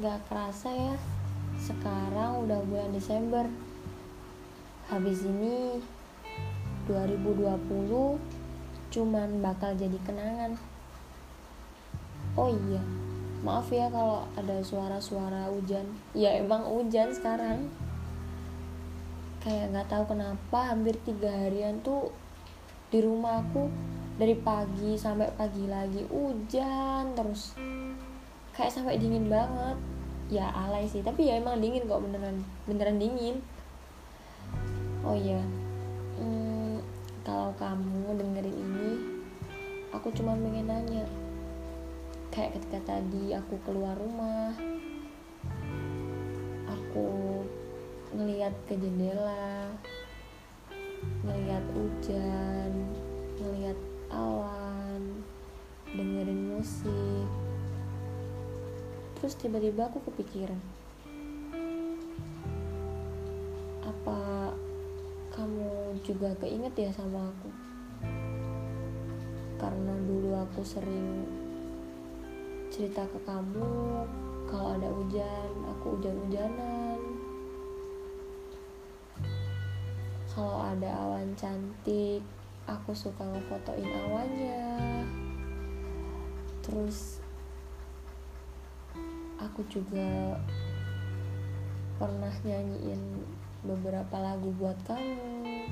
Gak kerasa ya, sekarang udah bulan Desember. Habis ini 2020 cuman bakal jadi kenangan. Oh iya, maaf ya kalau ada suara-suara hujan. Ya emang hujan sekarang. Kayak nggak tahu kenapa hampir tiga harian tuh di rumah aku dari pagi sampai pagi lagi hujan terus kayak sampai dingin banget. Ya alay sih. Tapi ya emang dingin kok beneran. Beneran dingin. Oh iya. Hmm, kalau kamu dengerin ini aku cuma pengen nanya. Kayak ketika tadi aku keluar rumah aku ngelihat ke jendela ngelihat hujan ngelihat awan dengerin musik terus tiba-tiba aku kepikiran apa kamu juga keinget ya sama aku? Karena dulu aku sering cerita ke kamu kalau ada hujan aku hujan-hujanan. Kalau ada awan cantik aku suka ngefotoin awannya terus aku juga pernah nyanyiin beberapa lagu buat kamu.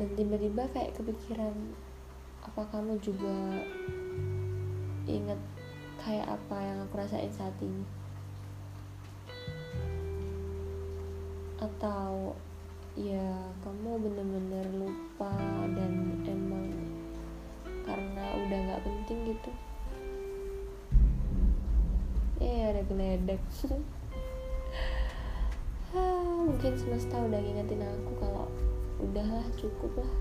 Dan tiba-tiba kayak kepikiran apa kamu juga inget kayak apa yang aku rasain saat ini? Atau ya kamu bener-bener lupa dan emang karena udah nggak penting gitu geledek mungkin semesta udah ngingetin aku kalau udahlah cukup lah.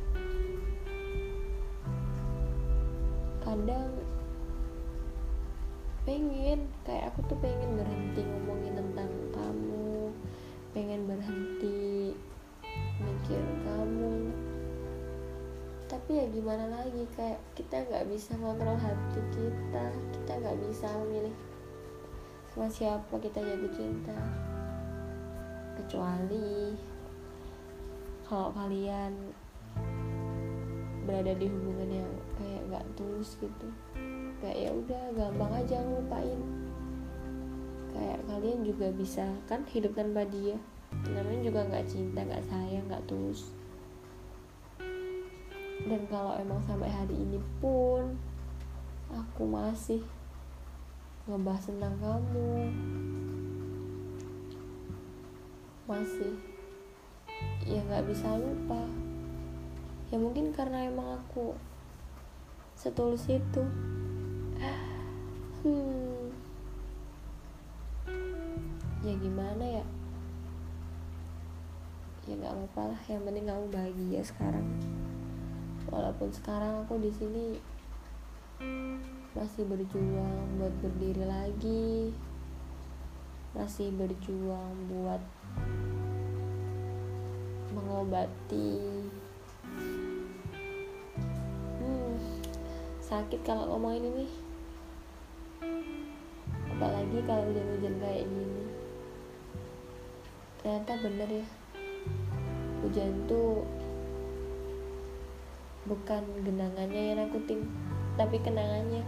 Kadang pengen kayak aku tuh pengen berhenti ngomongin tentang kamu pengen berhenti mikir kamu. Tapi ya gimana lagi kayak kita nggak bisa ngontrol hati kita kita nggak bisa memilih sama siapa kita jatuh cinta? Kecuali kalau kalian berada di hubungan yang kayak nggak tulus gitu. Kayak ya udah gampang aja ngelupain. Kayak kalian juga bisa kan hidup tanpa dia. Namanya juga nggak cinta nggak sayang nggak tulus. Dan kalau emang sampai hari ini pun aku masih ngebahas tentang kamu. Masih. Ya nggak bisa lupa. Ya mungkin karena emang aku setulus itu. Hmm. Ya gimana ya? Ya nggak apa-apa lah. Yang penting kamu bahagia sekarang. Walaupun sekarang aku di sini masih berjuang buat berdiri lagi. Masih berjuang buat mengobati. Hmm, sakit kalau ngomongin ini. Apalagi kalau hujan-hujan kayak gini. Ternyata bener ya. Hujan tuh bukan genangannya yang nakutin tapi kenangannya